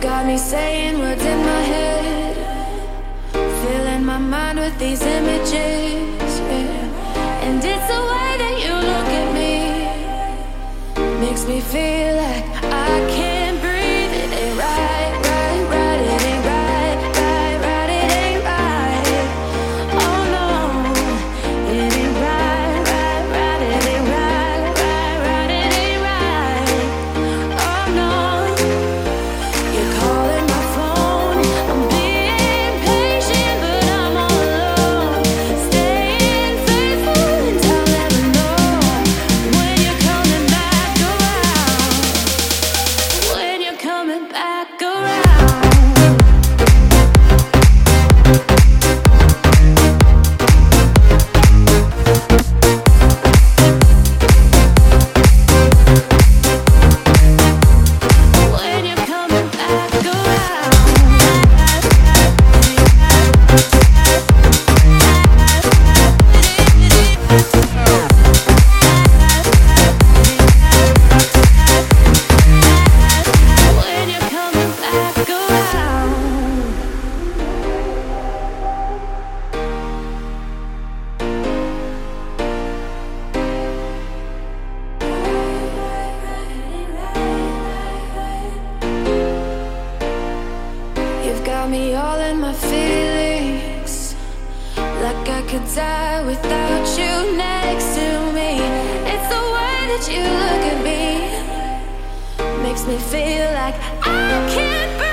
got me saying words in my head, filling my mind with these images. Yeah. And it's the way that you look at me, makes me feel like I can't got me all in my feelings. Like I could die without you next to me. It's the way that you look at me. Makes me feel like I can't breathe